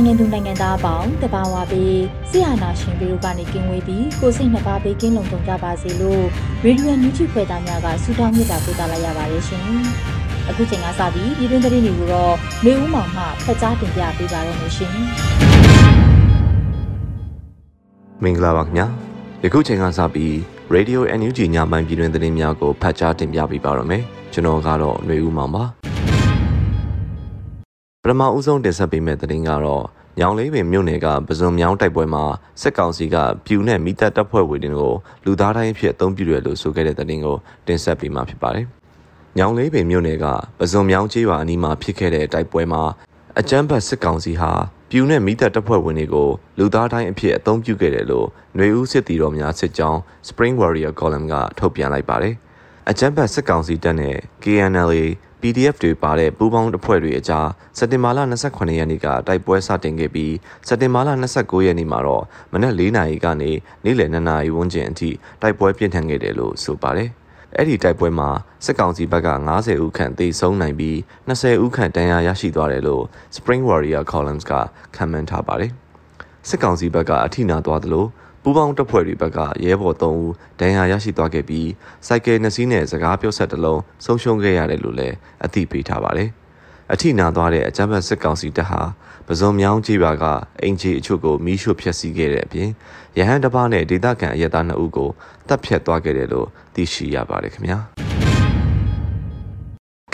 န်မာနိုင်ငံသူနိုင်ငံသားအပေါင်းတဘာဝပေးဆရာနာရှင်ပြီးတို့ကနေကင်းဝေးပြီးကိုစိတ်နှပါပေးကင်းလုံခြုံကြပါစေလို့ရေဒီယိုညူချီဖွယ်သားများကဆုတောင်းမြတ်တာပို့သလာရပါတယ်ရှင်။အခုချိန်ကစပြီးပြည်တွင်းသတင်းတွေကိုတော့နေဦးမောင်မှဖတ်ကြားတင်ပြပေးပါရမရှင်။မင်္ဂလာပါခင်ဗျာ။ယခုချိန်ကစပြီး Radio NUG ညပိုင်းပြည်တွင်းသတင်းများကိုဖတ်ကြားတင်ပြပေးပါရမယ်။ကျွန်တော်ကတော့ຫນွေဦးမောင်ပါ။ ပထမဦးဆုံးတင်ဆက်ပေးမယ့်သတင်းကတော့ညောင်လေးပင်မြို့နယ်ကပဇွန်မြောင်းတိုက်ပွဲမှာစစ်ကောင်စီကပြူနဲ့မိသက်တပ်ဖွဲ့ဝင်တွေကိုလူသားတိုင်းအဖြစ်အသုံးပြုတယ်လို့ဆိုခဲ့တဲ့သတင်းကိုတင်ဆက်ပေးမှာဖြစ်ပါတယ်။ညောင်လေးပင်မြို့နယ်ကပဇွန်မြောင်းကျေးရွာအနီးမှာဖြစ်ခဲ့တဲ့တိုက်ပွဲမှာအကြမ်းဖက်စစ်ကောင်စီဟာပြူနဲ့မိသက်တပ်ဖွဲ့ဝင်တွေကိုလူသားတိုင်းအဖြစ်အသုံးပြုခဲ့တယ်လို့ຫນွေဦးစစ်တီတော်များစစ်ကြောင်း Spring Warrior Column ကထုတ်ပြန်လိုက်ပါတယ်။အကြမ်းဖက်စစ်ကောင်စီတပ်နဲ့ KNLA PDF တွေပါတဲ့ပူးပေါင်းအဖွဲ့တွေအကြားစက်တင်ဘာလ28ရက်နေ့ကတိုက်ပွဲစတင်ခဲ့ပြီးစက်တင်ဘာလ29ရက်နေ့မှာတော့မနက်4နာရီကနေနေ့လယ်2နာရီဝန်းကျင်အထိတိုက်ပွဲပြင်းထန်ခဲ့တယ်လို့ဆိုပါတယ်။အဲ့ဒီတိုက်ပွဲမှာစစ်ကောင်စီဘက်က90ဦးခန့်သေဆုံးနိုင်ပြီး20ဦးခန့်ဒဏ်ရာရရှိသွားတယ်လို့ Spring Warrior Columns ကခန့်မှန်းထားပါတယ်။စစ်ကောင်စီဘက်ကအထိနာသွားသလို ပူးပေါင်းတပ်ဖွဲ့တွေဘက်ကရဲဘော်3ဦးဒဏ်ရာရရှိသွားခဲ့ပြီးစိုက်ကယ်နှစ်စီးနဲ့စကားပြောဆက်တစ်လုံးဆုံးရှုံးခဲ့ရတယ်လို့လည်းအသိပေးထားပါတယ်။အထိနာသွားတဲ့အကြမ်းဖက်စစ်ကောင်စီတပ်ဟာပဇွန်မြောင်းကြီးပါကအင်ဂျီအချို့ကိုမီးရှို့ဖျက်ဆီးခဲ့တဲ့အပြင်ရဟန်းတစ်ပါးနဲ့ဒေသခံအရက်သား2ဦးကိုတပ်ဖြတ်သွားခဲ့တယ်လို့သိရှိရပါတယ်ခင်ဗျာ။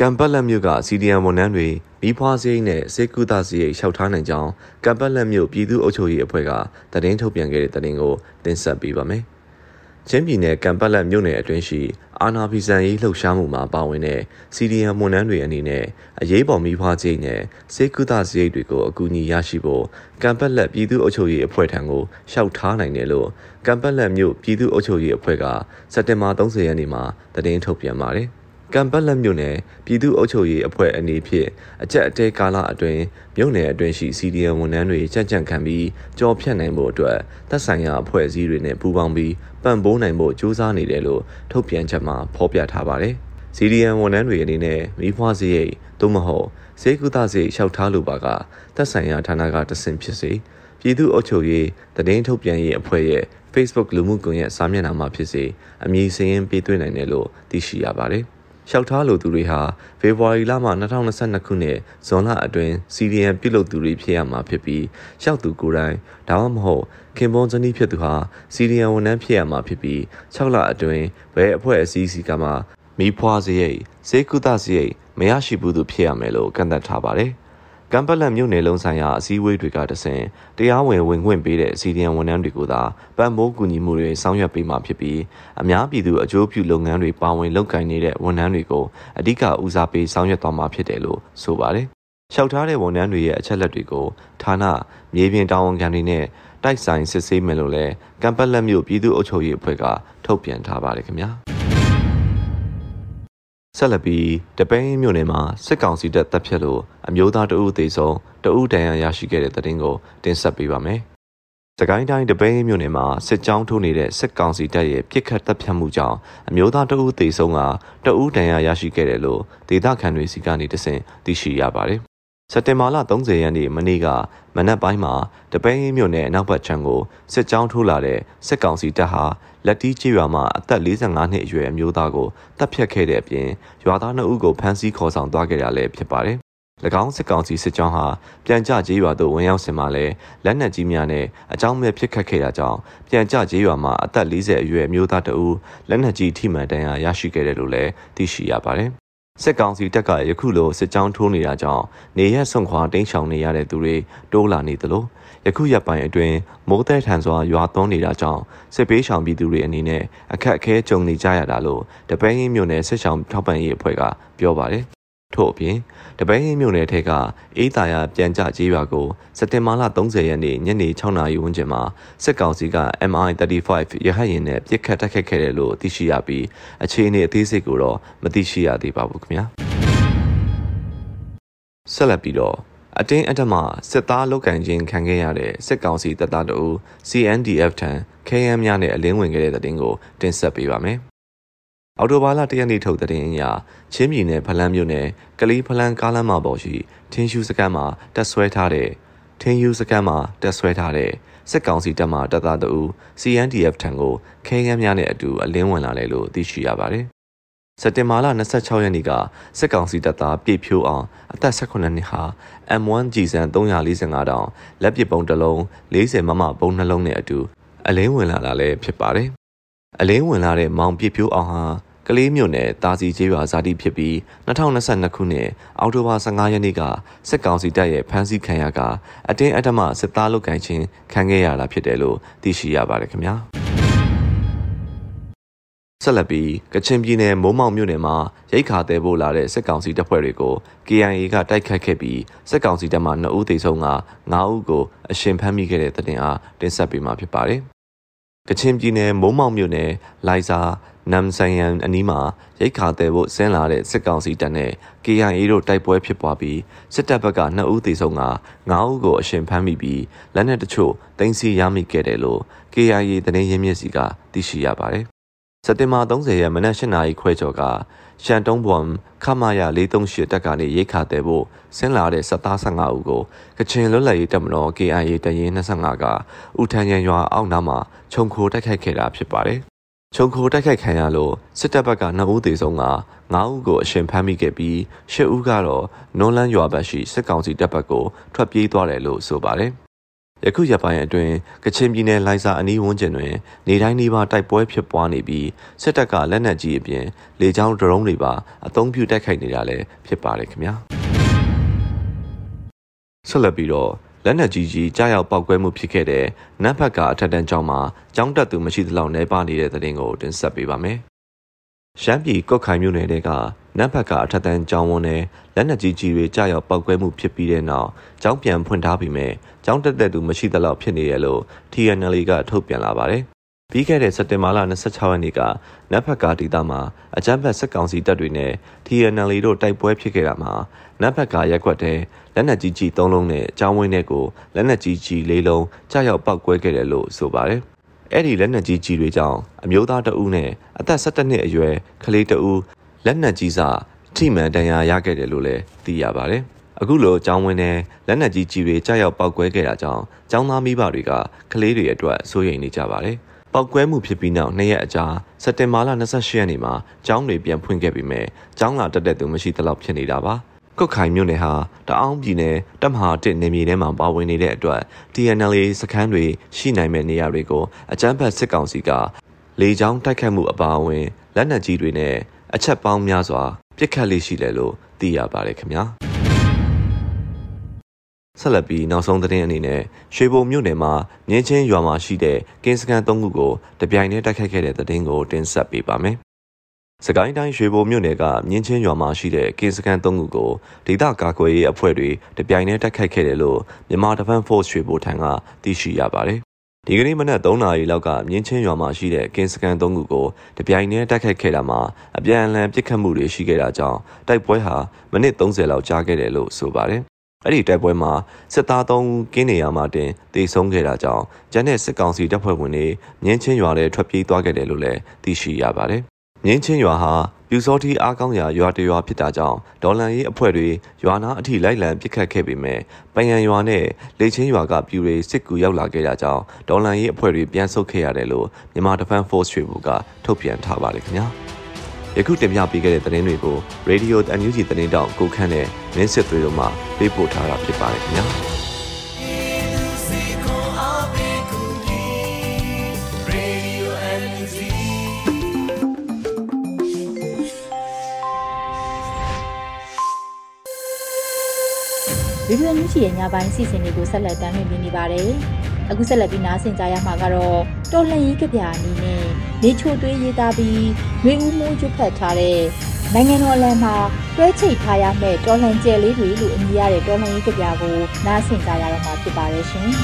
ကံပတ်လက်မြို့က CDM ဝန်ထမ်းတွေမိဖွားစရိတ်နဲ့စေကူတာစရိတ်လျှောက်ထားနိုင်ကြောင်းကံပတ်လက်မြို့ပြည်သူ့အုပ်ချုပ်ရေးအဖွဲ့ကတည်င်းထုတ်ပြန်ခဲ့တဲ့တည်င်းကိုတင်ဆက်ပေးပါမယ်။ချင်းပြည်နယ်ကံပတ်လက်မြို့နယ်အတွင်းရှိအာနာဖီဆန်ရေးလှုပ်ရှားမှုမှာပါဝင်တဲ့ CDM ဝန်ထမ်းတွေအနေနဲ့အရေးပေါ်မိဖွားစရိတ်နဲ့စေကူတာစရိတ်တွေကိုအကူအညီရရှိဖို့ကံပတ်လက်ပြည်သူ့အုပ်ချုပ်ရေးအဖွဲ့ထံကိုလျှောက်ထားနိုင်တယ်လို့ကံပတ်လက်မြို့ပြည်သူ့အုပ်ချုပ်ရေးအဖွဲ့ကစက်တင်ဘာ30ရက်နေ့မှာတည်င်းထုတ်ပြန်ပါတယ်။ ကံပတ်လက်မြို့နယ်ပြည်သူ့အုပ်ချုပ်ရေးအဖွဲ့အနေဖြင့်အကြက်အတဲကာလအတွင်းမြို့နယ်အတွင်းရှိ CDN ဝန်ထမ်းတွေကြံ့ကြံ့ခံပြီးကြော်ဖြတ်နိုင်ဖို့အတွက်သက်ဆိုင်ရာအဖွဲ့အစည်းတွေနဲ့ပူးပေါင်းပြီးပံ့ပိုးနိုင်ဖို့ကြိုးစားနေတယ်လို့ထုတ်ပြန်ချက်မှာဖော်ပြထားပါတယ်။ CDN ဝန်ထမ်းတွေအနေနဲ့မိဖွားစရိတ်သို့မဟုတ်စေကုသစရိတ်လျှောက်ထားလိုပါကသက်ဆိုင်ရာဌာနကတဆင့်ဖြစ်စေပြည်သူ့အုပ်ချုပ်ရေးတည်င်းထုတ်ပြန်ရေးအဖွဲ့ရဲ့ Facebook လူမှုကွန်ရက်စာမျက်နှာမှာဖြစ်စေအမည်စရင်းပေးသွင်းနိုင်တယ်လို့သိရှိရပါတယ်။ လျှောက်ထားလိုသူတွေဟာဖေဖော်ဝါရီလမှ2022ခုနှစ်ဇွန်လအတွင်း CDN ပြုလုပ်သူတွေဖြစ်ရမှာဖြစ်ပြီးလျှောက်သူကိုယ်တိုင်ဒါမှမဟုတ်ခင်ပွန်းဇနီးဖြစ်သူဟာ CDN ဝန်ထမ်းဖြစ်ရမှာဖြစ်ပြီး6လအတွင်းဘယ်အဖွဲ့အစည်းစီကမှမိဖွားစရိတ်စေကုသစရိတ်မရရှိဘူးသူဖြစ်ရမယ်လို့ကန့်သတ်ထားပါတယ်။ ကမ်ပလက်မြို့နယ်လုံးဆိုင်ရာအစည်းအဝေးတွေကတဆင်တရားဝင်ဝင်ခွင့်ပေးတဲ့စီဒီအန်ဝန်ထမ်းတွေကိုသာပံ့ပိုးကူညီမှုတွေဆောင်ရွက်ပေးမှာဖြစ်ပြီးအများပြည်သူအကျိုးပြုလုပ်ငန်းတွေပါဝင်လုပ်ကိုင်နေတဲ့ဝန်ထမ်းတွေကိုအဓိကဦးစားပေးဆောင်ရွက်သွားမှာဖြစ်တယ်လို့ဆိုပါတယ်။လျှောက်ထားတဲ့ဝန်ထမ်းတွေရဲ့အချက်လက်တွေကိုဌာနမြေပြင်တာဝန်ခံတွေနဲ့တိုက်ဆိုင်စစ်ဆေးမယ်လို့လည်းကမ်ပလက်မြို့ပြည်သူ့အုပ်ချုပ်ရေးအဖွဲ့ကထုတ်ပြန်ထားပါတယ်ခင်ဗျာ။ ဆက်လက်ပြီးတပိန်းမြို့နယ်မှာစစ်ကောင်စီတပ်တပ်ဖြတ်လို့အမျိုးသားတအုပ်သေးဆုံးတအုပ်တန်ရရရှိခဲ့တဲ့တဲ့တင်ကိုတင်ဆက်ပေးပါမယ်။စကိုင်းတိုင်းတပိန်းမြို့နယ်မှာစစ်ကြောင်းထိုးနေတဲ့စစ်ကောင်စီတပ်ရဲ့ပြစ်ခတ်တပ်ဖြတ်မှုကြောင့်အမျိုးသားတအုပ်သေးဆုံးကတအုပ်တန်ရရရှိခဲ့တယ်လို့ဒေသခံတွေစီကနေတဆင့်သိရှိရပါတယ် စက်တင်ဘာလ30ရက်နေ့မနေ့ကမနက်ပိုင်းမှာတပင်းမြို့နယ်အနောက်ဘက်ခြမ်းကိုစစ်ကြောင်းထိုးလာတဲ့စစ်ကောင်စီတပ်ဟာလက်တီးကျေးရွာမှာအသက်45နှစ်အရွယ်အမျိုးသားကိုတပ်ဖြတ်ခဲ့တဲ့အပြင်ရွာသား2ဦးကိုဖမ်းဆီးခေါ်ဆောင်သွားခဲ့တာလည်းဖြစ်ပါတယ်။၎င်းစစ်ကောင်စီစစ်ကြောင်းဟာပြန်ကြကျေးရွာသို့ဝင်ရောက်စင်မှာလဲလက်နက်ကြီးများနဲ့အကြောင်းမဲ့ဖြစ်ခတ်ခဲ့တာကြောင့်ပြန်ကြကျေးရွာမှာအသက်40အရွယ်အမျိုးသားတဦးလက်နက်ကြီးထိမှန်ဒဏ်ရာရရှိခဲ့တယ်လို့လည်းသိရှိရပါတယ်။ စစ်ကောင်စီတပ်ကယခုလိုစစ်ကြောင်းထိုးနေတာကြောင့်နေရက်ဆွန့်ခွာတင်းရှောင်နေရတဲ့သူတွေတိုးလာနေသလိုယခုရက်ပိုင်းအတွင်းမိုးတဲထန်စွာရွာသွန်းနေတာကြောင့်စစ်ပေးရှောင်ပြည်သူတွေအနေနဲ့အခက်အခဲကြုံနေကြရတာလို့တပင်းရင်းမြို့နယ်စစ်ရှောင်ထောက်ပံ့ရေးအဖွဲ့ကပြောပါတယ် ထို့အပြင်တပင်းရင်းမြို့နယ်ထက်ကအေးတာယာပြန်ကြကြေးရွာကိုစက်တင်ဘာလ30ရက်နေ့ညနေ6နာရီဝန်းကျင်မှာစစ်ကောင်စီက MI35 ရဟတ်ယာဉ်နဲ့ပစ်ခတ်တိုက်ခိုက်ခဲ့တယ်လို့သိရှိရပြီးအခြေအနေအသေးစိတ်ကိုတော့မသိရှိရသေးပါဘူးခင်ဗျာဆက်လက်ပြီးတော့အတင်းအဓမ္မစစ်သားလုတ်ကန်ခြင်းခံခဲ့ရတဲ့စစ်ကောင်စီတပ်သားတို့ CNDF ထံ KM များနဲ့အလင်းဝင်ခဲ့တဲ့တဲ့တင်ကိုတင်ဆက်ပေးပါမယ်။ အော်တိုဘာလတရက်နေ့ထုတ်တဲ့တင်အရချင်းပြည်နယ်ဖလန်းမြို့နယ်ကလေးဖလန်းကားလမ်းမပေါ်ရှိထင်းရှူစကန်မှာတက်ဆွဲထားတဲ့ထင်းယူစကန်မှာတက်ဆွဲထားတဲ့စစ်ကောင်စီတပ်မှတပ်သားတို့ CNDF ထံကို KM များနဲ့အတူအလင်းဝင်လာတယ်လို့သိရှိရပါတယ်စက်တင်ဘာလ26ရက်နေ့ကစစ်ကောင်စီတပ်သားပြည့်ဖြိုးအောင်အသက်18နှစ်ဟာ M1 ကြီးစံ345တောင်လက်ပစ်ပုံတစ်လုံး40မမပုံနှလုံးနဲ့အတူအလင်းဝင်လာတာလည်းဖြစ်ပါတယ်။အလင်းဝင်လာတဲ့မောင်ပြည့်ဖြိုးအောင်ဟာ ကလေးမြို့နယ်တာစီကျေးရွာဇာတိဖြစ်ပြီး2022ခုနှစ်အောက်တိုဘာ15ရက်နေ့ကစစ်ကောင်စီတပ်ရဲ့ဖမ်းဆီးခံရကအတင်းအဓမ္မစစ်သားလုပ်ကိုင်ခြင်းခံခဲ့ရတာဖြစ်တယ်လို့သိရှိရပါတယ်ခင်ဗျာ။ဆက်လက်ပြီးကချင်ပြည်နယ်မိုးမောက်မြို့နယ်မှာရိတ်ခါတဲဖို့လာတဲ့စစ်ကောင်စီတပ်ဖွဲ့တွေကို KIA ကတိုက်ခတ်ခဲ့ပြီးစစ်ကောင်စီတပ်မှ2ဦးသေဆုံးက9ဦးကိုအရှင်ဖမ်းမိခဲ့တဲ့တဲ့တင်အားတင်ဆက်ပေးမှာဖြစ်ပါတယ်။ ကချင်ပြည်နယ်မိုးမောက်မြို့နယ်လိုင်ဇာနမ်ဆိုင်ယန်အနီးမှာရိတ်ခါတဲဖို့ဆင်းလာတဲ့စစ်ကောင်စီတပ်နဲ့ KIA တို့တိုက်ပွဲဖြစ်ပွားပြီးစစ်တပ်ဘက်က2ဦးသေဆုံးက9ဦးကိုအရှင်ဖမ်းမိပြီးလက်နက်တချို့တင်စီရမိခဲ့တယ်လို့ KIA သတင်းရင်းမြစ်စီကသိရှိရပါတယ်စက်တင်ဘာ30ရက်မနက်၈နာရီခွဲကျော်က ရှန်တုံးဘွမ်ခမာယာ438တက်ကနေရိတ်ခါတဲ့ဖို့ဆင်းလာတဲ့စက်သား15ဦးကိုကချင်လွတ်လပ်ရေးတပ်မတော် KIA တရင်25ကဥထန်ရန်ရွာအောက်နားမှာခြုံခိုတိုက်ခိုက်ခဲ့တာဖြစ်ပါတယ်။ခြုံခိုတိုက်ခိုက်ခံရလို့စစ်တပ်ဘက်က2ဦးသေဆုံးက9ဦးကိုအရှင်ဖမ်းမိခဲ့ပြီး10ဦးကတော့နွန်လန်းရွာဘက်ရှိစစ်ကောင်စီတပ်ဘက်ကိုထွက်ပြေးသွားတယ်လို့ဆိုပါတယ်။ ယခုရက်ပိုင်းအတွင်းကချင်ပြည်နယ်လိုင်စာအနီးဝန်းကျင်တွင် နေတိုင်းနေပါတိုက်ပွဲဖြစ်ပွားနေပြီးစစ်တပ်ကလက်နက်ကြီးအပြင်လေကြောင်းဒရုန်းတွေပါအသုံးပြုတိုက်ခိုက်နေတာလည်းဖြစ်ပါတယ်ခင်ဗျာဆက်လက်ပြီးတော့လက်နက်ကြီးကြီးကြားရောက်ပောက်ကွဲမှုဖြစ်ခဲ့တဲ့နတ်ဘက်ကအထက်တန်းကျောင်းမှာကျောင်းတက်သူမရှိသလောက်နေပါနေတဲ့တဲ့တင်ကိုတင်ဆက်ပေးပါမယ် ရှမ်းပြည်ကော့ခိုင်မြို့နယ်ကနတ်ဘက်ကအထက်တန်းကျောင်းဝန်းနဲ့လက်နက်ကြီးကြီးတွေကြားရောက်ပောက်ကွဲမှုဖြစ်ပြီးတဲ့နောက်ကျောင်းပြန်ဖွင့်ထားပြီးမြဲကျောင်းတက်တဲ့သူမရှိသလောက်ဖြစ်နေရလို့ TNL ကထုတ်ပြန်လာပါတယ်။ပြီးခဲ့တဲ့စက်တင်ဘာလ26ရက်နေ့ကနတ်ဖက်ကဒေသမှာအကြမ်းဖက်စစ်ကောင်စီတပ်တွေနဲ့ TNL တို့တိုက်ပွဲဖြစ်ခဲ့တာမှာနတ်ဖက်ကရက်ွက်တဲ့လက်နက်ကြီးကြီး၃လုံးနဲ့ကျောင်းဝင်းတွေကိုလက်နက်ကြီးကြီး၄လုံးကြားရောက်ပောက်ကွဲခဲ့တယ်လို့ဆိုပါတယ်။ အဲ့ဒီလက်နက်ကြီးကြီးတွေကြောင့်အမျိုးသားတအူးနဲ့အသက်17နှစ်အရွယ်ကလေးတအူးလက်နက်ကြီးစာထိမှန်ဒဏ်ရာရခဲ့တယ်လို့လည်းသိရပါတယ်။အခုလိုကျောင်းဝင်းနဲ့လက်နက်ကြီးကြီးတွေကြားရောက်ပောက်ကွဲခဲ့တာကြောင့်ကျောင်းသားမိဘတွေကကလေးတွေအတွက်စိုးရိမ်နေကြပါတယ်။ပောက်ကွဲမှုဖြစ်ပြီးနောက်နှစ်ရက်အကြာစက်တင်ဘာလ28ရက်နေ့မှာကျောင်းတွေပြန်ဖွင့်ခဲ့ပြီးမြဲကျောင်းလာတက်တဲ့သူမရှိသလောက်ဖြစ်နေတာပါ။ ကုတ်ခိုင်မြို့နယ်ဟာတအောင်းပြည်နယ်တမဟာတစ်နေမြေထဲမှာပါဝင်နေတဲ့အတွက် TNLA စခန်းတွေရှိနိုင်မဲ့နေရာတွေကိုအကြမ်းဖက်စစ်ကောင်စီကလေကြောင်းတိုက်ခတ်မှုအပါအဝင်လက်နက်ကြီးတွေနဲ့အချက်ပေါင်းများစွာပြစ်ခတ်လေးရှိတယ်လို့သိရပါတယ်ခင်ဗျာဆက်လက်ပြီးနောက်ဆုံးသတင်းအနေနဲ့ရွှေဘုံမြို့နယ်မှာမြင်းချင်းရွာမှာရှိတဲ့ကင်းစကန်၃ခုကိုတပြိုင်တည်းတိုက်ခိုက်ခဲ့တဲ့သတင်းကိုတင်ဆက်ပေးပါမယ်။ စကိုင်းတိုင်းရွှေဘုံမြို့နယ်ကမြင်းချင်းရွာမှာရှိတဲ့ကင်းစကန်၃ခုကိုဒေသကာကွယ်ရေးအဖွဲ့တွေတပြိုင်တည်းတိုက်ခိုက်ခဲ့တယ်လို့မြန်မာတပန်ဖော့စ်ရွှေဘုံထံကသိရှိရပါတယ်ဒီကနေ့မနက်3နာရီလောက်ကမြင်းချင်းရွာမှာရှိတဲ့ကင်းစကန်၃ခုကိုတပြိုင်တည်းတိုက်ခိုက်ခဲ့တာမှာအပြန်အလှန်ပစ်ခတ်မှုတွေရှိခဲ့တာကြောင့်တိုက်ပွဲဟာမိနစ်30လောက်ကြာခဲ့တယ်လို့ဆိုပါတယ်။အဲ့ဒီတိုက်ပွဲမှာစစ်သား၃ဦးကင်းနေရမှာတင်တေဆုံးခဲ့တာကြောင့်ကျန်တဲ့စစ်ကောင်စီတပ်ဖွဲ့ဝင်တွေမြင်းချင်းရွာထဲထွက်ပြေးသွားခဲ့တယ်လို့လည်းသိရှိရပါတယ်။ မြင်းချင်းရွာဟာပြူစောတိအားကောင်းရာရွာတရွာဖြစ်တာကြောင့်ဒေါ်လန်ရေးအဖွဲ့တွေရွာနာအထိလိုက်လံပစ်ခတ်ခဲ့ပေမဲ့ပယံရွာနဲ့လေချင်းရွာကပြူတွေစစ်ကူရောက်လာခဲ့တာကြောင့်ဒေါ်လန်ရေးအဖွဲ့တွေပြန်ဆုတ်ခဲ့ရတယ်လို့မြန်မာ Defense Force တွေကထုတ်ပြန်ထားပါတယ်ခင်ဗျာယခုတင်ပြပေးခဲ့တဲ့သတင်းတွေကို Radio NUG သတင်းတောင်ကိုခန့်နဲ့မင်းစစ်သွေးတို့မှပေးပို့ထားတာဖြစ်ပါတယ်ခင်ဗျာ ဗီဒီယိုညချီရဲ့ညပိုင်းစီစဉ်တွေကိုဆက်လက်တင်ပြနေပါတယ်။အခုဆက်လက်ပြီးနားဆင်ကြရမှာကတော့တော်လှန်ရေးကြပြအနေနဲ့နေချိုသွေးရေးသားပြီးရွေဦးမိုးကျွတ်ဖတ်ထားတဲ့နိုင်ငံတော်လမ်းမှာတွဲချိတ်ထားရမယ့်တော်လှန်ကျဲလေးတွေလို့အမည်ရတဲ့တော်လှန်ရေးကြပြကိုနားဆင်ကြရတော့မှာဖြစ်ပါတယ်ရှင်။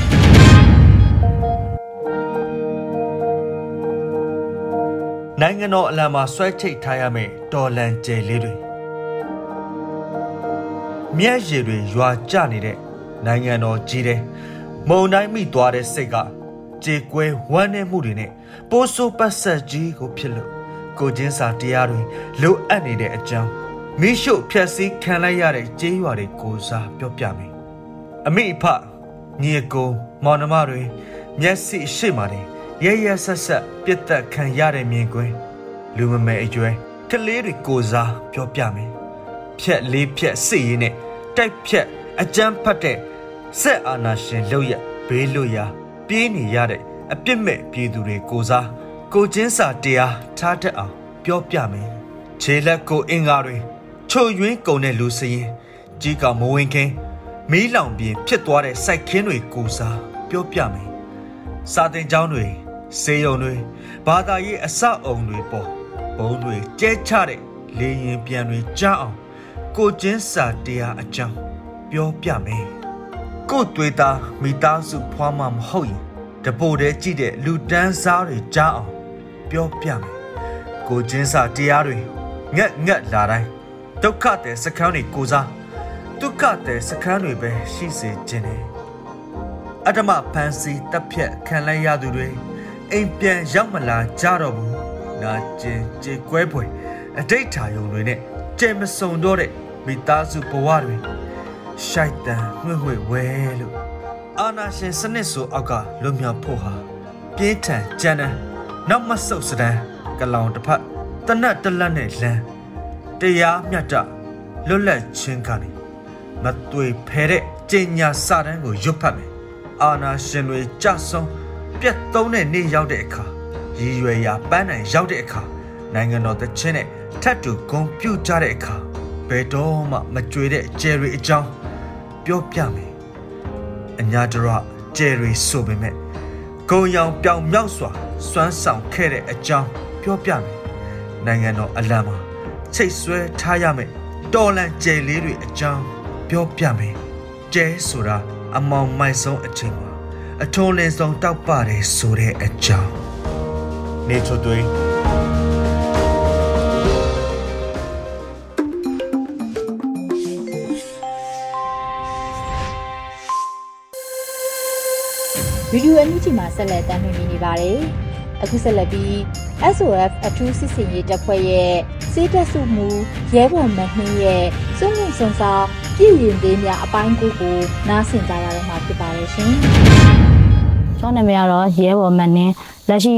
နိုင်ငံတော်အလံမှာဆွဲချိတ်ထားရမယ့်တော်လန်ကျဲလေးတွေ မျက်ရည်တွေရွာကျနေတဲ့နိုင်ငံတော်ကြီးတဲ့မုံတိုင်းမိသွားတဲ့စိတ်ကကြေကွဲဝမ်းနည်းမှုတွေနဲ့ပိုးဆိုးပတ်ဆက်ကြီးကိုဖြစ်လို့ကိုချင်းစာတရားတွေလိုအပ်နေတဲ့အကြောင်းမိရှုဖြက်စီးခံလိုက်ရတဲ့ကြေးရွာတွေကိုစားပြောပြမယ်အမိအဖညီကိုမောင်နှမတွေမျက်စိရှိမှတယ်ရရဆက်ဆက်ပြစ်သက်ခံရတဲ့မြင်ကွင်းလူမမဲအကျွဲကလေးတွေကိုစားပြောပြမယ် ဖြက်လေးဖြက်စစ်ရေးနဲ့တိုက်ဖြက်အကြမ်းဖတ်တဲ့ဆက်အာဏာရှင်လုပ်ရဘေးလွတ်ရာပြေးနေရတဲ့အပြစ်မဲ့ပြည်သူတွေကိုစားကိုချင်းစာတရားထားတတ်အောင်ပြောပြမယ်ခြေလက်ကိုအင်္ဂါတွေချိုယွင်းကုန်တဲ့လူစရင်ကြီးကမဝင်ခင်မီးလောင်ပြင်ဖြစ်သွားတဲ့စိုက်ခင်းတွေကိုစားပြောပြမယ်စာတင်ကျောင်းတွေစေယုံတွေဘာသာရေးအဆောက်အုံတွေပေါ်ဘုံတွေကျဲချတဲ့လေရင်ပြန်တွေကြားအောင် ကိုချင်းစာတရားအကြောင်းပြောပြမယ်ကိုတွေးသားမိသားစုဖွားမှမဟုတ်ရင်တပိုတည်းကြည့်တဲ့လူတန်းစားတွေကြားအောင်ပြောပြမယ်ကိုချင်းစာတရားတွေငက်ငက်လာတိုင်းဒုက္ခတဲ့စခန်းတွေကိုစားဒုက္ခတဲ့စခန်းတွေပဲရှိစေခြင်းတယ်အတ္တမဖန်စီတပ်ဖြတ်ခံလိုက်ရသူတွေအိမ်ပြန်ရောက်မလာကြတော့ဘူးနာကျင်ကြေကွဲပွေအတိတ်ထာယုံတွေနဲ့ ကြဲမစုံတော့တဲ့မိသားစုဘဝတွေရှိုက်တန်ငွေ့ငွေ့ဝဲလို့အာနာရှင်စနစ်ဆိုအောက်ကလွတ်မြောက်ဖို့ဟာပြင်းထန်ကြမ်းတမ်းနောက်မဆုတ်စတန်းကလောင်တစ်ဖက်တနတ်တလက်နဲ့လမ်းတရားမျှတလွတ်လပ်ခြင်းကနေမသွေဖဲတဲ့ကျင်ညာစတန်းကိုရွတ်ဖတ်မယ်အာနာရှင်တွေကြဆုံးပြတ်သုံးတဲ့နေ့ရောက်တဲ့အခါရည်ရွယ်ရာပန်းနိုင်ရောက်တဲ့အခါ နိုင်ငံတော်တချင်းနဲ့ထပ်တူဂုံပြုတ်ကြတဲ့အခါဘယ်တော့မှမကြွေတဲ့ကျယ်ရီအကြောင်းပြောပြမယ်အညာတရကျယ်ရီဆိုပေမဲ့ဂုံရောင်ပြောင်မြောက်စွာစွမ်းဆောင်ခဲ့တဲ့အကြောင်းပြောပြမယ်နိုင်ငံတော်အလံမှာချိတ်ဆွဲထားရမယ်တော်လန်ကျယ်လေးတွေအကြောင်းပြောပြမယ်ကျဲဆိုတာအမောင်မိုက်ဆုံးအချိန်မှာအထုံးလင်းဆုံးတောက်ပါတယ်ဆိုတဲ့အကြောင်းနေချိုတွေး ဗီဒီယိုအနုချီမှာဆက်လက်တင်ပြနေပါတယ်။အခုဆက်လက်ပြီး SOF အထူးစစ်စင်ရေးတပ်ဖွဲ့ရဲ့စေတက်စုမှုရဲဘော်မနှင်းရဲ့စွန့်လွတ်စွန်စားပြည်ရင်သေးများအပိုင်းကိုကိုနားဆင်ကြရတော့မှာဖြစ်ပါတယ်ရှင်။ကျွန်တော်နာမည်ကတော့ရဲဘော်မနှင်းလက်ရှိ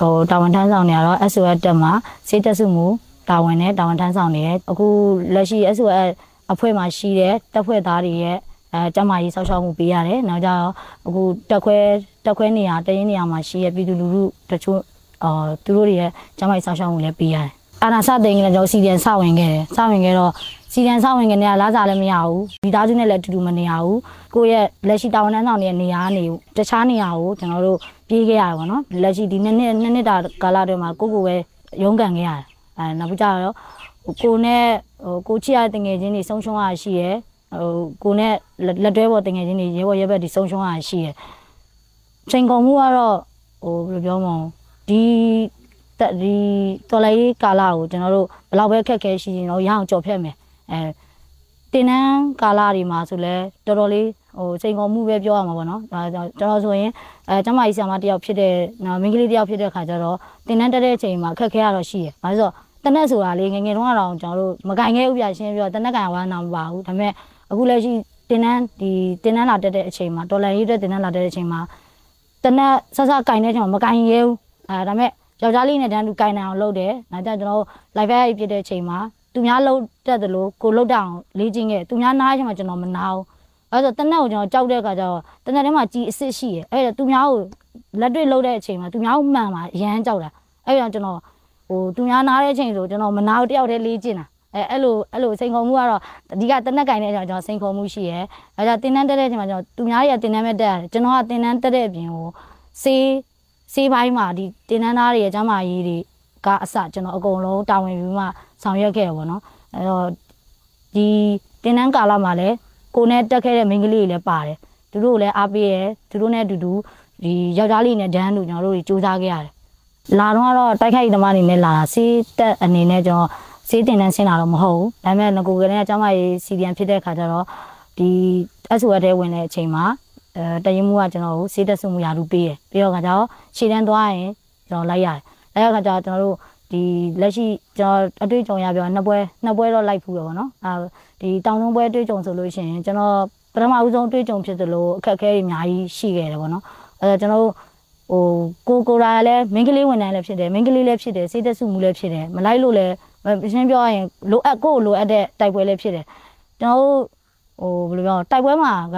ဟိုတာဝန်ထမ်းဆောင်နေရတော့ SOF တက်မှာစေတက်စုမှုတာဝန်နဲ့တာဝန်ထမ်းဆောင်နေတယ်။အခုလက်ရှိ SOF အဖွဲ့မှာရှိတဲ့တပ်ဖွဲ့သားတွေရဲ့ အဲကျမကြီးဆောက်ရှောက်မှုပေးရတယ်။နောက်ကြတော့အခုတက်ခွဲတက်ခွဲနေရတရင်နေရမှာရှိရပြည်သူလူထုတချို့အာသူတို့တွေရဲ့ကျမကြီးဆောက်ရှောက်မှုလည်းပေးရတယ်။အာနာစတဲ့ငယ်ကျွန်တော်စီဒီန်စဝင်ခဲ့တယ်။စဝင်ခဲ့တော့စီဒီန်စဝင်ခဲ့နေရလားစားလည်းမရဘူး။ဒီသားစုနဲ့လည်းတူတူမနေရဘူး။ကိုယ့်ရဲ့လက်ရှိတာဝန်ထမ်းဆောင်နေတဲ့နေရာကနေတခြားနေရာကိုကျွန်တော်တို့ပြေးခဲ့ရတယ်ပေါ့နော်။လက်ရှိဒီနှစ်နှစ်နှစ်နှစ်တာကာလတွေမှာကိုကိုပဲရုန်းကန်ခဲ့ရတယ်။အဲနောက်ပြီးကြတော့ကိုနဲ့ဟိုကိုချစ်ရတဲ့ငယ်ချင်းတွေဆုံးရှုံးရရှိရယ် ဟိုကိုနဲ့လက်တွဲပေါ်တငယ်ချင်းတွေရဲဘော်ရဲဘက်ဒီဆုံးရှုံးရရှိတယ်ချိန်ကုန်မှုကတော့ဟိုဘယ်လိုပြောမလဲဒီတက်ဒီတော်လိုက်ကာလကိုကျွန်တော်တို့ဘယ်လောက်ပဲခက်ခဲရှိရင်တော့ရအောင်ကြော်ဖြတ်မယ်အဲတင်နန်းကာလတွေမှာဆိုလဲတော်တော်လေးဟိုချိန်ကုန်မှုပဲပြောရမှာပေါ့နော်ဒါကျွန်တော်ဆိုရင်အဲကျမကြီးဆရာမတယောက်ဖြစ်တဲ့နော်မိန်းကလေးတယောက်ဖြစ်တဲ့ခါကျတော့တင်နန်းတက်တဲ့အချိန်မှာခက်ခဲရတော့ရှိရယ်ဘာလို့ဆိုတနက်ဆိုတာလေငယ်ငယ်တုန်းကတော့ကျွန်တော်တို့မကင်ခဲ့ဥပြရှင်းပြီးတော့တနက်ကင်ဝါနာမပါဘူးဒါပေမဲ့ အခုလက်ရှိတင်နန်းဒီတင်နန်းလာတက်တဲ့အချိန်မှာတော်လန်ရေးတဲ့တင်နန်းလာတက်တဲ့အချိန်မှာတနက်ဆဆကင်တဲ့အချိန်မှာမကင်ရဲဘူးအဲဒါပေမဲ့ယောက်ျားလေးနဲ့တန်းတူကင်နိုင်အောင်လုပ်တယ်နောက်ကျကျွန်တော်တို့ live ရိုက်ပြတဲ့အချိန်မှာသူများလှုပ်တက်တယ်လို့ကိုလှုပ်တအောင်လေးချင်းခဲ့သူများနားချိန်မှာကျွန်တော်မနာဘူးအဲဆိုတနက်ကိုကျွန်တော်ကြောက်တဲ့အခါကျတော့တနက်ထဲမှာကြီးအစ်စ်ရှိရအဲဒါသူများကိုလက်တွေ့လှုပ်တဲ့အချိန်မှာသူများကိုမှန်မှာအရန်ကြောက်တာအဲဒါကျွန်တော်ဟိုသူများနားတဲ့အချိန်ဆိုကျွန်တော်မနာဘူးတယောက်တည်းလေးကျင်တာ အဲအဲ့လိုအဲ့လိုစိန်ခေါ်မှုကတော့အဓိကတနက်ကင်တဲ့အချိန်ကျွန်တော်စိန်ခေါ်မှုရှိရဲအဲဒါတင်တန်းတက်တဲ့အချိန်မှာကျွန်တော်သူများတွေကတင်တန်းမဲ့တက်ရတယ်ကျွန်တော်ကတင်တန်းတက်တဲ့အပြင်ကိုစေးစေးပိုင်းမှာဒီတင်တန်းသားတွေရဲ့ကျမ်းမာရေးတွေကအစကျွန်တော်အကုန်လုံးတာဝန်ပြီးမှဆောင်ရွက်ခဲ့ရပါတော့အဲတော့ဒီတင်တန်းကာလမှာလည်းကိုနဲ့တက်ခဲ့တဲ့မိန်းကလေးတွေလည်းပါတယ်သူတို့လည်းအားပေးရဲသူတို့နဲ့အတူတူဒီယောက်ျားလေးနဲ့ဒန်းတို့ကျွန်တော်တို့တွေစူးစမ်းခဲ့ရတယ်လာတော့ကတော့တိုက်ခိုက်သမားအနေနဲ့လာတာစေးတက်အနေနဲ့ကျွန်တော် စေးတင်တန်းဆင်းလာတော့မဟုတ်ဘူးဒါပေမဲ့ငကိုကလေးကကျမရေးစီဒီယန်ဖြစ်တဲ့ခါကျတော့ဒီ SOS ထဲဝင်တဲ့အချိန်မှာအဲတရင်မှုကကျွန်တော်ကိုစေးတက်စုမှုရာလူပေးတယ်ပြီးတော့ခါကျတော့ခြေတန်းသွားရင်ကျွန်တော်လိုက်ရတယ်လိုက်ရခါကျတော့ကျွန်တော်တို့ဒီလက်ရှိကျွန်တော်အတွေ့အကြုံရပြောနှစ်ပွဲနှစ်ပွဲတော့လိုက်ဖူးရပါတော့အဲဒီတောင်သုံးပွဲအတွေ့အကြုံဆိုလို့ရှိရင်ကျွန်တော်ပထမဦးဆုံးအတွေ့အကြုံဖြစ်သလိုအခက်အခဲတွေအများကြီးရှိခဲ့တယ်ပေါ့နော်အဲကျွန်တော်တို့ဟိုကိုကိုရာလည်းမင်းကလေးဝန်ထမ်းလည်းဖြစ်တယ်မင်းကလေးလည်းဖြစ်တယ်စေတစုမှုလည်းဖြစ်တယ်မလိုက်လို့လည်း ရှင်းပြောရရင်လိုအပ်ကိုလိုအပ်တဲ့တိုက်ပွဲလည်းဖြစ်တယ်ကျွန်တော်တို့ဟိုဘယ်လိုပြောတိုက်ပွဲမှာက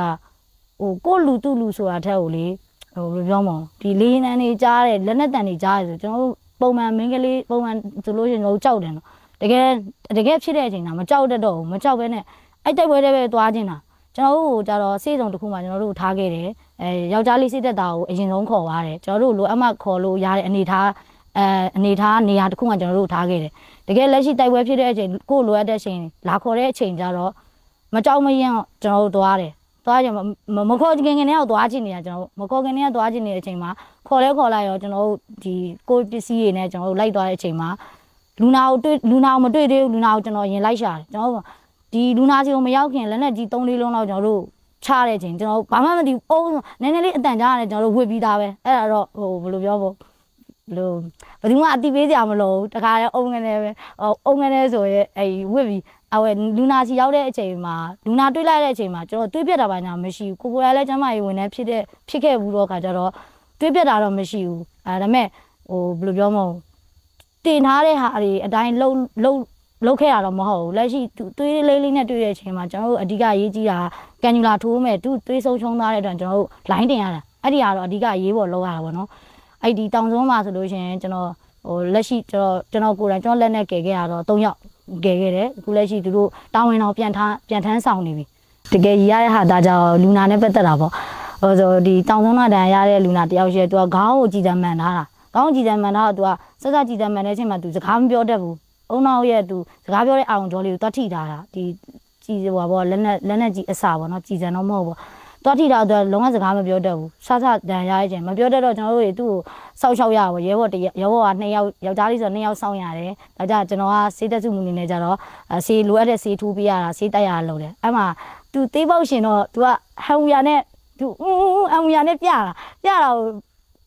ဟိုကိုလူတူလူဆိုတာထက်ကိုလေဟိုဘယ်လိုပြောမလဲဒီလေးနန်းနေကြားတယ်လက်နဲ့တန်နေကြားတယ်ဆိုကျွန်တော်တို့ပုံမှန်မင်းကလေးပုံမှန်ဆိုလို့ရှိရင်တော့ကြောက်တယ်နော်တကယ်တကယ်ဖြစ်တဲ့အချိန်ကမကြောက်တတ်တော့ဘူးမကြောက်ဘဲနဲ့အဲ့တိုက်ပွဲတွေပဲသွားခြင်းတာကျွန်တော်တို့ကြတော့စေးစုံတစ်ခုမှကျွန်တော်တို့ထားခဲ့တယ်အဲယောက်ျားလေးစိတ်သက်တာကိုအရင်ဆုံးခေါ်သွားတယ်ကျွန်တော်တို့လိုအပ်မှခေါ်လို့ရတဲ့အနေထားအဲအနေထားနေရာတစ်ခုမှကျွန်တော်တို့ထားခဲ့တယ် တကယ်လက်ရှိတိုက်ပွဲဖြစ်တဲ့အချိန်ကိုလိုအပ်တဲ့အချိန်လာခေါ်တဲ့အချိန်ကြတော့မကြောက်မရင်ကျွန်တော်တို့သွားတယ်သွားကြမခေါ်ခင်ခင်နဲ့တော့သွားချင်နေတာကျွန်တော်မခေါ်ခင်နဲ့ကသွားချင်နေတဲ့အချိန်မှာခေါ်လဲခေါ်လိုက်ရောကျွန်တော်တို့ဒီကိုပစ္စည်းတွေနဲ့ကျွန်တော်တို့လိုက်သွားတဲ့အချိန်မှာလူနာကိုတွေ့လူနာကိုမတွေ့သေးဘူးလူနာကိုကျွန်တော်ရင်လိုက်ရှာတယ်ကျွန်တော်ဒီလူနာစီကိုမရောက်ခင်လက်နဲ့ကြီး၃လေးလုံးလောက်ကျွန်တော်တို့ချတဲ့အချိန်ကျွန်တော်ဘာမှမသိဘူးအုံးနည်းနည်းလေးအတန်ကြားရတယ်ကျွန်တော်တို့ဝစ်ပြီးသားပဲအဲ့ဒါတော့ဟိုဘယ်လိုပြောဖို့ဘယ် လိုဘယ်သူမှအတိပေးကြမလို့တခါလဲအုံငနေပဲအုံငနေဆိုရဲအဲ့ဝစ်ပြီးအဝဲလူနာစီရောက်တဲ့အချိန်မှာလူနာတွေးလိုက်တဲ့အချိန်မှာကျွန်တော်တွေးပြတ်တာပါညာမရှိဘူးကိုကိုရလည်းကျမကြီးဝင်နေဖြစ်တဲ့ဖြစ်ခဲ့ဘူးတော့ခါကျတော့တွေးပြတ်တာတော့မရှိဘူးအဲဒါမဲ့ဟိုဘယ်လိုပြောမလဲတင်ထားတဲ့ဟာတွေအတိုင်းလှုပ်လှုပ်လုပ်ခဲ့ရတော့မဟုတ်ဘူးလက်ရှိသွေးလေးလေးနဲ့တွေ့တဲ့အချိန်မှာကျွန်တော်တို့အဓိကရေးကြီးတာကန်ယူလာထိုးမဲ့သူသွေးဆုံးချုံသားတဲ့အတွက်ကျွန်တော်တို့လိုင်းတင်ရတာအဲ့ဒီကတော့အဓိကရေးပေါ်လောက်ရတာပေါ့နော် အဲ့ဒီတောင်စုံမှာဆိုလို့ရှိရင်ကျွန်တော်ဟိုလက်ရှိကျွန်တော်ကျွန်တော်ကိုယ်တိုင်ကျွန်တော်လက်နဲ့ကယ်ခဲ့ရတော့၃ယောက်ကယ်ခဲ့တယ်အခုလက်ရှိသူတို့တာဝန်တော်ပြန်ထမ်းပြန်ထမ်းဆောင်နေပြီတကယ်ရရတဲ့ဟာဒါကြောင့်လူနာနဲ့ပတ်သက်တာပေါ့ဟိုဆိုဒီတောင်စုံနာတန်ရတဲ့လူနာတယောက်ရှိတယ်သူကခေါင်းကိုကြည်တမ်းမှန်ထားတာခေါင်းကြည်တမ်းမှန်ထားတော့သူကစစကြည်တမ်းမှန်တဲ့အချိန်မှာသူစကားမပြောတတ်ဘူးအုံနောက်ရဲ့သူစကားပြောတဲ့အာရုံကြောလေးကိုတွတ်ထိထားတာဒီကြည်ဟိုဘောလက်နဲ့လက်နဲ့ကြည်အစာပေါ့နော်ကြည်စံတော့မဟုတ်ဘူး သွားထိတာတော့လုံးဝစကားမပြောတတ်ဘူးဆဆဒဏ်ရရခြင်းမပြောတတ်တော့ကျွန်တော်တို့တွေသူ့ကိုစောက်ရှောက်ရပါရဲဘော်တရဲဘော်ကနှစ်ယောက်ယောက်ျားလေးဆိုနှစ်ယောက်စောင့်ရတယ်ဒါကြကျွန်တော်ကစေးတက်စုမှုနေနေကြတော့စေးလိုအပ်တဲ့စေးထိုးပေးရတာစေးတက်ရတာလုပ်တယ်အဲ့မှာသူသေးပေါက်ရှင်တော့သူကဟန်ဝူယာနဲ့သူအူးအူးအူးယာနဲ့ပြတာပြတာကို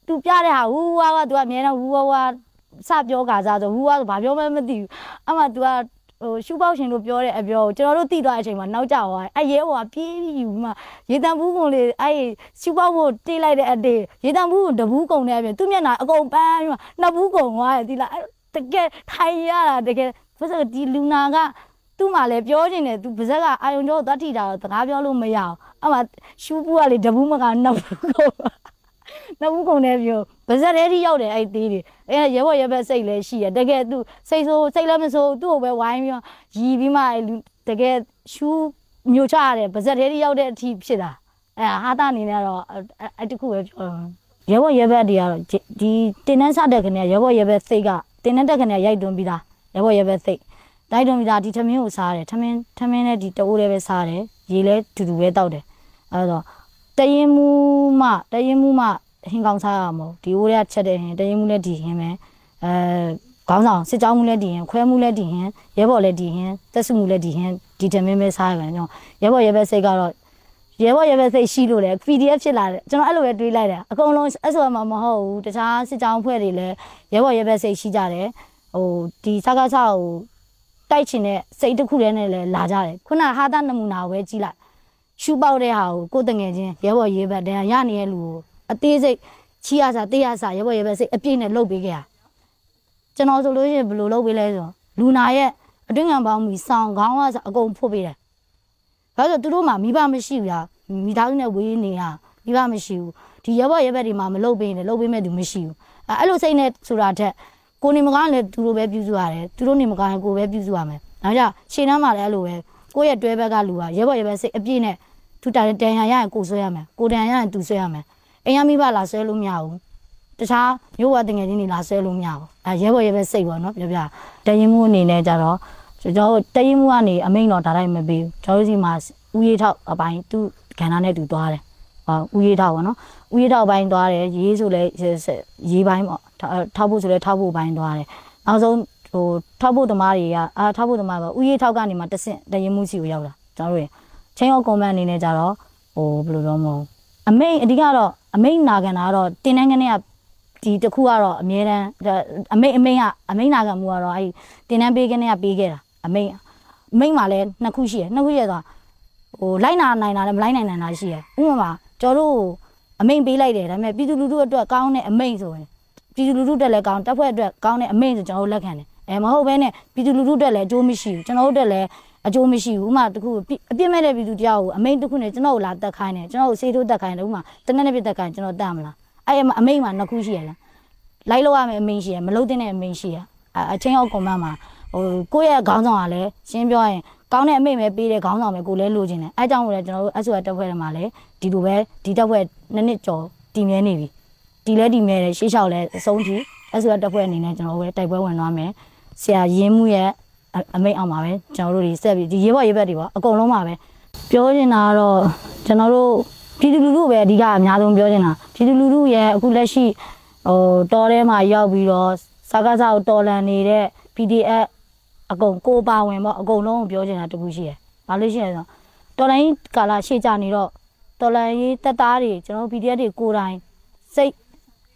သူပြတဲ့ဟာဟူဝါကသူကအများနဲ့ဟူဝါဝါစပြောကာစားဆိုဟူဝါဆိုဘာပြောမှမသိဘူးအဲ့မှာ तू က ဟိုရှူပေါက်ရှင်တို့ပြောတဲ့အပြောကိုကျွန်တော်တို့သိသွားတဲ့အချိန်မှာနောက်ကျသွားအဲ့ရဲဘော်ကပြေးပြီးယူမှရေတံဘူးကုံလေးအဲ့ရှူပေါက်ဖို့တိလိုက်တဲ့အတေးရေတံဘူးကိုတဘူးကုံတဲ့အပြင်သူ့မျက်နှာအကုန်ပန်းပြီးမှနှစ်ဘူးကုံသွားတယ်ဒီလားတကယ်ထိုင်ရတာတကယ်ဘာလို့ဒီလူနာကသူ့မှာလည်းပြောနေတယ်သူပါဇက်ကအာယုံကျော်သွားထိတာတော့စကားပြောလို့မရအောင်အမှရှူဘူးကလေတဘူးမကနှစ်ဘူးကုံနှ စ်ဘူးကုန်တဲ့ပြောဗဇက်ထဲထိရောက်တယ်အဲ့သေးတွေအဲရဲဘော်ရဲဘက်စိတ်လည်းရှိရတကယ်သူစိတ်ဆိုးစိတ်လည်းမဆိုးသူ့ကိုပဲဝိုင်းပြီးရီပြီးမှအဲ့တကယ်ရှူးမျိုးချရတယ်ဗဇက်ထဲထိရောက်တဲ့အထိဖြစ်တာအဲဟာတာအနေနဲ့တော့အဲ့တခုပဲပြောရဲဘော်ရဲဘက်တွေကတော့ဒီတင်နှန်းစတဲ့ခနဲ့ရဲဘော်ရဲဘက်စိတ်ကတင်နှန်းတက်ခနဲ့ရိုက်တွန်းပြီးသားရဲဘော်ရဲဘက်စိတ်တိုက်တွန်းပြီးသားဒီထမင်းကိုစားတယ်ထမင်းထမင်းနဲ့ဒီတိုးလေးပဲစားတယ်ရေလဲတူတူပဲတောက်တယ်အဲ့တော့ တရင်မူမှတရင်မူမှဟင်းကောင်းစားရမို့ဒီအိုးရချက်တဲ့ဟင်းတရင်မှုလည်းဒီဟင်းပဲအဲခေါင်းဆောင်စစ်ကြောင်းမှုလည်းဒီဟင်းခွဲမှုလည်းဒီဟင်းရဲဘော်လည်းဒီဟင်းတက်စုမှုလည်းဒီဟင်းဒီတမင်းပဲစားရတယ်ကျွန်တော်ရဲဘော်ရဲဘက်စိတ်ကတော့ရဲဘော်ရဲဘက်စိတ်ရှိလို့လေ PDF ဖြစ်လာတယ်ကျွန်တော်အဲ့လိုပဲတွေးလိုက်တယ်အကုန်လုံး SOM မှာမဟုတ်ဘူးတခြားစစ်ကြောင်းဖွဲ့တွေလည်းရဲဘော်ရဲဘက်စိတ်ရှိကြတယ်ဟဟိုဒီစကားစားကိုတိုက်ချင်တဲ့စိတ်တစ်ခုတည်းနဲ့လည်းလာကြတယ်ခုနဟာတာနမူနာကိုပဲကြည့်လိုက် ရှူပေါက်တဲ့ဟာကိုကိုယ်တငယ်ချင်းရဲဘော်ရေးဘက်တန်းရနေတဲ့လူကိုအသေးစိတ်ချီရစာတေးရစာရဲဘော်ရဲဘက်စိတ်အပြည့်နဲ့လှုပ်ပေးခဲ့ရကျွန်တော်ဆိုလို့ရှိရင်ဘယ်လိုလှုပ်ပေးလဲဆိုတော့လူနာရဲ့အတွင်းငံပေါင်းမီဆောင်းခေါင်းကစအကုန်ဖွတ်ပေးတယ်ဘာလို့သူတို့မှမိဘမရှိဘူးလားမိသားစုနဲ့ဝေးနေတာမိဘမရှိဘူးဒီရဲဘော်ရဲဘက်တွေမှမလှုပ်ပေးနဲ့လှုပ်ပေးမဲ့သူမရှိဘူးအဲအဲ့လိုစိတ်နဲ့ဆိုတာထက်ကိုနေမကားလည်းသူတို့ပဲပြုစုရတယ်သူတို့နေမကားလည်းကိုပဲပြုစုရမယ်ဒါကြောင့်ရှင်းနှမ်းမှလည်းအဲ့လိုပဲကိုယ့်ရဲ့တွဲဘက်ကလူကရဲဘော်ရဲဘက်စိတ်အပြည့်နဲ့ သူတန်တန်ရရရင်ကိုဆွဲရမယ်ကိုတန်ရရင်သူဆွဲရမယ်အိမ်ရမိဘလာဆွဲလို့မရဘူးတခြားမျိုးဝတငယ်ချင်းတွေလာဆွဲလို့မရဘူးအဲရဲဘော်ရဲဘက်စိတ်ပေါ့နော်ပြောပြတရင်မှုအနေနဲ့ကြတော့ကျွန်တော်တရင်မှုကနေအမိန်တော်ဒါတိုင်းမပေးဘူးကျွန်တော်စီမှာဥယေထောက်အပိုင်းသူ့ကဏ္ဍနဲ့သူသွားတယ်ဟောဥယေထောက်ပေါ့နော်ဥယေထောက်ပိုင်းသွားတယ်ရေးဆိုလဲရေးပိုင်းပေါ့ထောက်ဖို့ဆိုလဲထောက်ဖို့ပိုင်းသွားတယ်နောက်ဆုံးဟိုထောက်ဖို့သမားတွေကအာထောက်ဖို့သမားကဥယေထောက်ကနေမှတဆင့်တရင်မှုစီကိုရောက်တာကျွန်တော်တို့ ချင်းရောကွန်မန့်အနေနဲ့ကြတော့ဟိုဘယ်လိုတော့မဟုတ်အမိန်အဓိကတော့အမိန်နာခံတာကတော့တင်းနှန်းကနေကဒီတခုကတော့အမြဲတမ်းအမိန်အမိန်ကအမိန်နာခံမှုကတော့အဲ့တင်းနှန်းပေးကနေကပေးခဲ့တာအမိန်အမိန်မှာလည်းနှစ်ခုရှိရနှစ်ခုရဆိုဟိုလိုက်နာနိုင်တာလည်းမလိုက်နိုင်နိုင်တာရှိရဥပမာကျွန်တော်တို့အမိန်ပေးလိုက်တယ်ဒါပေမဲ့ပြည်သူလူထုအတွက်ကောင်းတဲ့အမိန်ဆိုရင်ပြည်သူလူထုအတွက်လည်းကောင်းတပ်ဖွဲ့အတွက်ကောင်းတဲ့အမိန်ဆိုကျွန်တော်တို့လက်ခံတယ်အဲမဟုတ်ဘဲနဲ့ပြည်သူလူထုအတွက်လည်းအကျိုးမရှိဘူးကျွန်တော်တို့အတွက်လည်း အကျိုးမရှိဘူးဥမာတခုအပြစ်မဲ့တဲ့ပြည်သူတယောက်ကိုအမိန်တစ်ခုနဲ့ကျွန်တော်ကိုလာတက်ခိုင်းတယ်ကျွန်တော်ကိုစေးထိုးတက်ခိုင်းတယ်ဥမာတနက်နေ့ပြတက်ခိုင်းကျွန်တော်တတ်မလားအဲ့အမိန်မှာနှစ်ခုရှိရလားလိုက်လို့ရမယ်အမိန်ရှိရမလုပ်တဲ့အမိန်ရှိရအချင်းအောင်ကွန်မန့်မှာဟိုကိုယ့်ရဲ့ခေါင်းဆောင်ကလည်းရှင်းပြောရင်ကောင်းတဲ့အမိတ်ပဲပေးတဲ့ခေါင်းဆောင်ပဲကိုလည်းလိုချင်တယ်အဲကြောင့်လည်းကျွန်တော်တို့ SOS တက်ဖွဲ့ထဲမှာလည်းဒီလိုပဲဒီတက်ဖွဲ့နှစ်နှစ်ကျော်တည်မြဲနေပြီဒီလဲတည်မြဲတယ်ရှေ့လျှောက်လဲအဆုံးထိ SOS တက်ဖွဲ့အနေနဲ့ကျွန်တော်တို့ပဲတိုက်ပွဲဝင်သွားမယ်ဆရာရင်းမှုရဲ့ အမိတ်အောင်ပါပဲကျွန်တော်တို့ဒီဆက်ပြီးဒီရေဘော့ရေဘက်တွေပေါ့အကုန်လုံးပါပဲပြောချင်တာကတော့ကျွန်တော်တို့ပြည်သူလူထုပဲအဓိကအများဆုံးပြောချင်တာပြည်သူလူထုရဲ့အခုလက်ရှိဟိုတော်ထဲမှာရောက်ပြီးတော့စကားစားကိုတော်လန်နေတဲ့ PDF အကုန်ကိုပါဝင်ပေါ့အကုန်လုံးကိုပြောချင်တာတခုရှိရယ်။ဘာလို့ရှိရလဲဆိုတော့တော်လိုင်းကာလာရှေ့ကြနေတော့တော်လိုင်းတက်သားတွေကျွန်တော် PDF တွေကိုယ်တိုင်စိတ်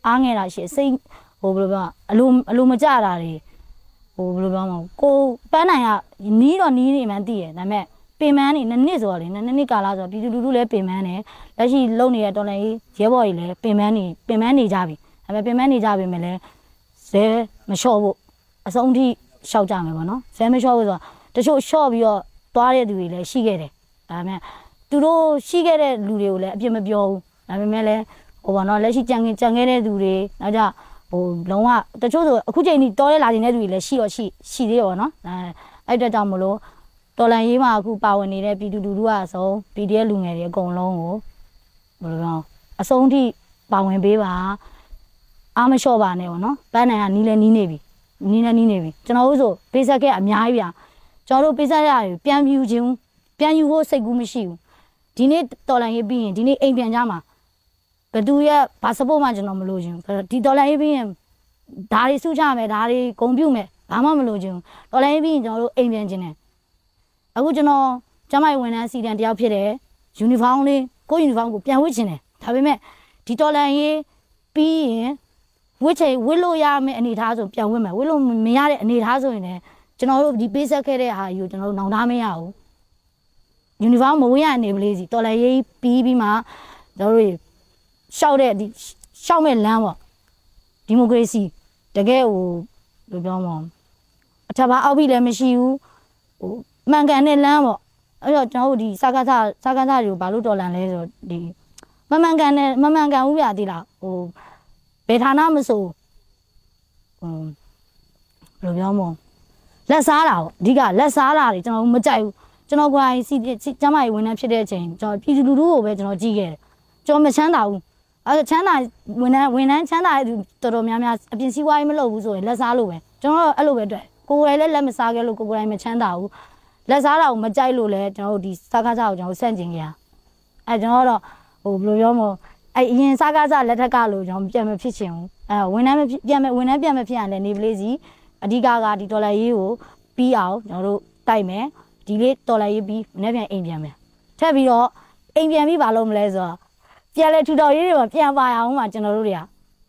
အားငယ်တာရှိစိတ်ဟိုဘယ်လိုပြောအလိုအလိုမကြတာတွေ ဟိုဘယ်လိုပြောမလဲကိုပန်းနိုင်ကနီးတော့နီးနေမှန်းသိရဒါပေမဲ့ပင်မန်းနေနှစ်နှစ်ဆိုတော့လေနှစ်နှစ်ကာလဆိုတော့ပြည်သူလူထုလည်းပင်မန်းတယ်လက်ရှိလုံနေတဲ့တော်လိုင်းရဲဘော်ကြီးလည်းပင်မန်းနေပင်မန်းနေကြပြီဒါပေမဲ့ပင်မန်းနေကြပြီမဲ့လည်းဇဲမလျှော့ဖို့အဆုံးထိရှောက်ကြမယ်ပေါ့နော်ဇဲမလျှော့ဘူးဆိုတော့တချို့ရှော့ပြီးတော့သွားတဲ့သူတွေလည်းရှိခဲ့တယ်ဒါပေမဲ့သူတို့ရှိခဲ့တဲ့လူတွေကိုလည်းအပြစ်မပြောဘူးဒါပေမဲ့လည်းဟိုပါနော်လက်ရှိကြံကြံခဲ့တဲ့သူတွေနောက်ကြ ဟိုလုံးဝတချို့ဆိုအခုချိန်ကြီးတော်ရဲလာနေတဲ့သူတွေလည်းရှိတော့ရှိရှိသေးရောနော်အဲအဲ့အတွက်ကြောင့်မလို့တော်လန်ရေးမှာအခုပါဝင်နေတဲ့ပြည်သူလူထုကအဆုံး PDF လူငယ်တွေအကုန်လုံးကိုဘယ်လိုပြောအဆုံးထိပါဝင်ပေးပါအားမလျှော့ပါနဲ့ပေါ့နော်ပန်းနိုင်ကနီးလဲနီးနေပြီနီးနေနီးနေပြီကျွန်တော်တို့ဆိုပေးဆက်ခဲ့အများကြီးဗျာကျွန်တော်တို့ပေးဆက်ရပြန်ပြူခြင်းပြန်ယူဖို့စိတ်ကူးမရှိဘူးဒီနေ့တော်လန်ရေးပြီးရင်ဒီနေ့အိမ်ပြန်ကြမှာ ဘသူရဲ့ဘာစပို့မှကျွန်တော်မလိုချင်ဘူးဒီတော်လန်ရေးပြီးရင်ဒါတွေစုချမယ်ဒါတွေဂုံပြုတ်မယ်ဘာမှမလိုချင်ဘူးတော်လန်ရေးပြီးရင်ကျွန်တော်တို့အိမ်ပြန်ခြင်းတယ်အခုကျွန်တော်ကျမရဲ့ဝန်ထမ်းစီတန်တယောက်ဖြစ်တယ်ယူနီဖောင်းလေးကိုယူနီဖောင်းကိုပြန်ဝတ်ခြင်းတယ်ဒါပေမဲ့ဒီတော်လန်ရေးပြီးရင်ဝစ်ချေဝစ်လို့ရမယ့်အနေထားဆိုပြန်ဝစ်မယ်ဝစ်လို့မရတဲ့အနေထားဆိုရင်လည်းကျွန်တော်တို့ဒီပေးဆက်ခဲ့တဲ့ဟာယူကျွန်တော်တို့နောင်တမရဘူးယူနီဖောင်းမဝေးရနေပလေးစီတော်လည်းရေးပြီးပြီးမှတို့တွေ ရှောက်တဲ့ဒီရှောက်မဲ့လမ်းပေါ့ဒီမိုကရေစီတကယ်ဟိုဘယ်လိုပြောမလဲအထက်ဘာအောက်ပြီးလည်းမရှိဘူးဟိုမှန်ကန်တဲ့လမ်းပေါ့အဲ့တော့ကျွန်တော်တို့ဒီစကားစားစကားစားတွေကိုဘာလို့တော်လန်လဲဆိုတော့ဒီမမှန်ကန်တဲ့မမှန်ကန်ဘူးပြသေးလားဟိုဘယ်ဌာနမဆိုဟိုဘယ်လိုပြောမလဲလက်စားတာပေါ့အဓိကလက်စားတာတွေကျွန်တော်မကြိုက်ဘူးကျွန်တော်ကိုယ်တိုင်စီကျမကြီးဝန်ထမ်းဖြစ်တဲ့အချိန်ကျွန်တော်ပြည်သူလူထုကိုပဲကျွန်တော်ကြည့်ခဲ့တယ်ကျွန်တော်မချမ်းသာဘူး အဲချမ်းသာဝန်ထမ်းဝန်ထမ်းချမ်းသာတဲ့တော်တော်များများအပြင်စည်းဝါးရေးမလုပ်ဘူးဆိုရင်လက်စားလို့ပဲကျွန်တော်အဲ့လိုပဲတွေ့ကိုယ်တိုင်လည်းလက်မစားခဲ့လို့ကိုယ်တိုင်မချမ်းသာဘူးလက်စားတာကိုမကြိုက်လို့လည်းကျွန်တော်တို့ဒီစားကားစားကိုကျွန်တော်ဆန့်ကျင်ကြရအဲကျွန်တော်တော့ဟိုဘယ်လိုပြောမလဲအဲအရင်စားကားစားလက်ထက်ကလို့ကျွန်တော်ပြန်မဖြစ်ချင်ဘူးအဲဝန်ထမ်းပြန်မဝန်ထမ်းပြန်မဖြစ်ရလဲနေပလေးစီအဓိကကဒီဒေါ်လာရေးကိုပြီးအောင်ကျွန်တော်တို့တိုက်မယ်ဒီလေးဒေါ်လာရေးပြီးမနေ့ပြန်အိမ်ပြန်မယ်ထပ်ပြီးတော့အိမ်ပြန်ပြီးဘာလုပ်မလဲဆိုတော့ ပြန်လဲထူထောင်ရေးတွေမှာပြန်ပါအောင်မှာကျွန်တော်တို့တွေက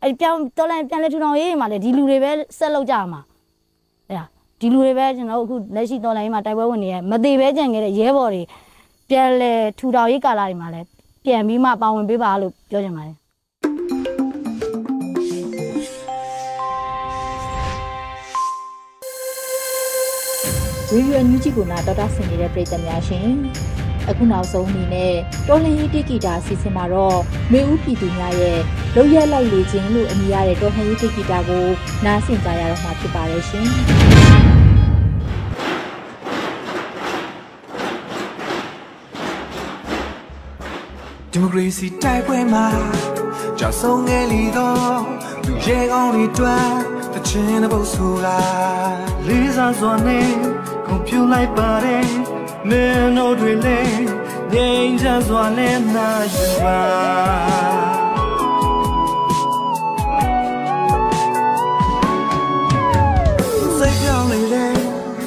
အဲပြန်ဒေါ်လာပြန်လဲထူထောင်ရေးတွေမှာလေဒီလူတွေပဲဆက်လုပ်ကြမှာဒီလူတွေပဲကျွန်တော်တို့အခုလက်ရှိတော်လိုင်းမှာတိုက်ပွဲဝင်နေရမသေးပဲကြံခဲ့တဲ့ရဲဘော်တွေပြန်လဲထူထောင်ရေးကာလတွေမှာလဲပြန်ပြီးမှပါဝင်ပေးပါလို့ပြောချင်ပါတယ်ရေဒီယိုညူဂျီကိုနာတော်တာဆင်နေတဲ့ပြည်သက်များရှင် အခုနောက်ဆုံးအနေနဲ့တော်လင်းရေးတိဂီတာအစီအစဉ်မှာတော့မေဦးပြည်သူများရဲ့လောက်ရက်လိုက်လေခြင်းလို့အမည်ရတဲ့တော်လှန်ရေးတိဂီတာကိုနားဆင်ကြရတော့မှာဖြစ်ပါတယ်ရှင်ဒီမိုကရေစီတိုက်ပွဲမှာကြောက်ဆုံးငယ်လီတော့လူရဲကောင်းတွေတွန်းတချင်တဲ့ပုတ်ဆိုကလေးစားစွာနဲ့ကွန်ပျူလိုက်ပါတယ် မင်းတို့တွေလည်းငြိမ်းချမ်းစွာနဲ့နာယူပါစိတ်ပြောင်းနေတဲ့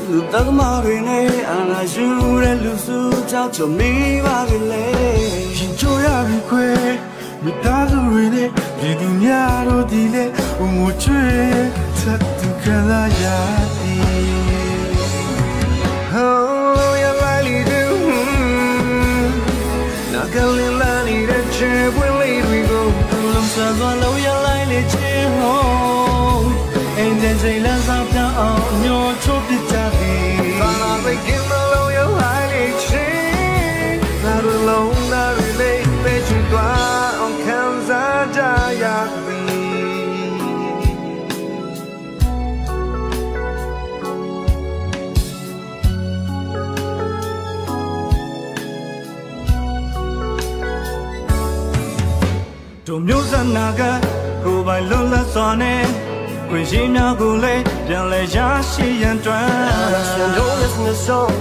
လူတက္ကမတွေနဲ့အာနာယူတဲ့လူစုကြောက်ချမိပါကလေးရှင်ချိုရပြီခွေမိသားစုတွေနဲ့ဒီသူများတို့ဒီလေဘုံမချွေသက်သူကလာရသည် Now go in line, the chair will lead we go. Long sun, low, you like it, home. And then say, let's up down on your chop the chatty. Follow the game, low, you like it, not alone, not relate, တို့မျိုးစနာကကိုယ်ပိုင်လွတ်လပ်စွာနဲ့ခွင့်ရှိများကိုလည်းပြန်လဲရရှိရန်တွန်းရှင်တို့လက်နဲ့ဆုံး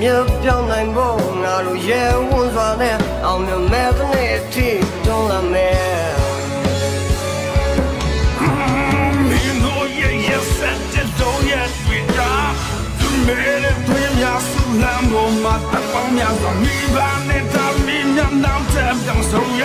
မြတ်ပြောင်းနိုင်ဖို့ငါတို့ရဲဝန်စွာနဲ့အောင်မြင်မဲ့တဲ့နေ့အထိတွန်းလာမယ် You know you you said it don't yet we die Tu mere tu ya su lam go ma ta pa mya so mi ba ne ta mi nya nam te byang so ya ta su ye tu me wa ye ku lu so no yes ta ta min do ya lao ye tui ja အပြင်းမဲ့တဲ့သိများဆွမ်းလန်းပေါ်မှာတမ်းများဒီကောင်နဲ့တာသမီးများနောက်ကပြန်ဆုံးရ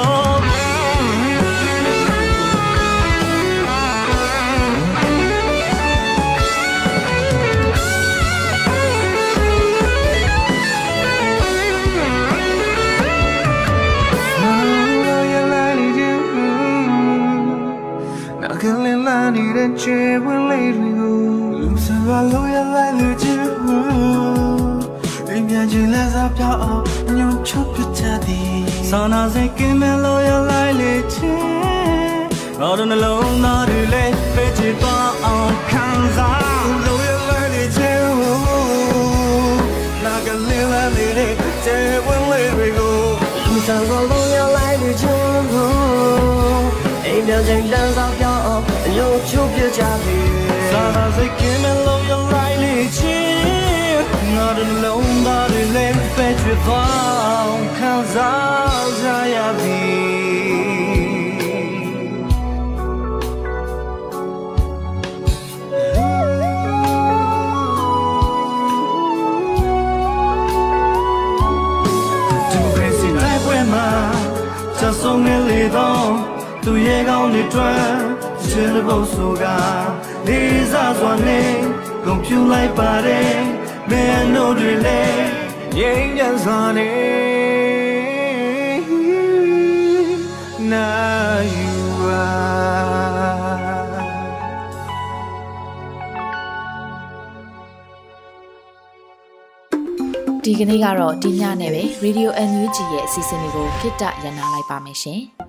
need a chair when late we go. Lose a value ya like the two. Imagine let's up your up, you chop your taddy. Sana se que me lo ya like the chair. Not on alone, not relate, bet you on Kansas. Lo ya like the chair. Now can let la need a chair when late we go. Lose a value ya like the chair. အိမ်ပြန်ချိန်လမ်းစာပြောင်းအောင်အညို့ချိုးပြကြပြီ သာသာစိတ်ကင်းမဲ့လုံးရလိုက်လေချင်းငါတို့လုံးသားတွေလည်းပဲချွေသွားခံစားကြရပြီဒီမိုကရေစီတိုက်ပွဲမှာချက်ဆုံးနေ လေတော့သူရဲကောင်းတွေတွန်းရှင်းတဲ့ဘုတ်ဆိုကလေးစားစွာနဲ့ကွန်ပျူလိုက်ပါတယ်မင်းတို့တွေလည်းငြိမ်းချမ်းစွာနဲ့နာယူပါဒီကနေ့ကတော့ဒီညနဲ့ပဲ Radio NUG ရဲ့အစီအစဉ်လေးကိုခਿੱတရနာလိုက်ပါမယ်ရှင်။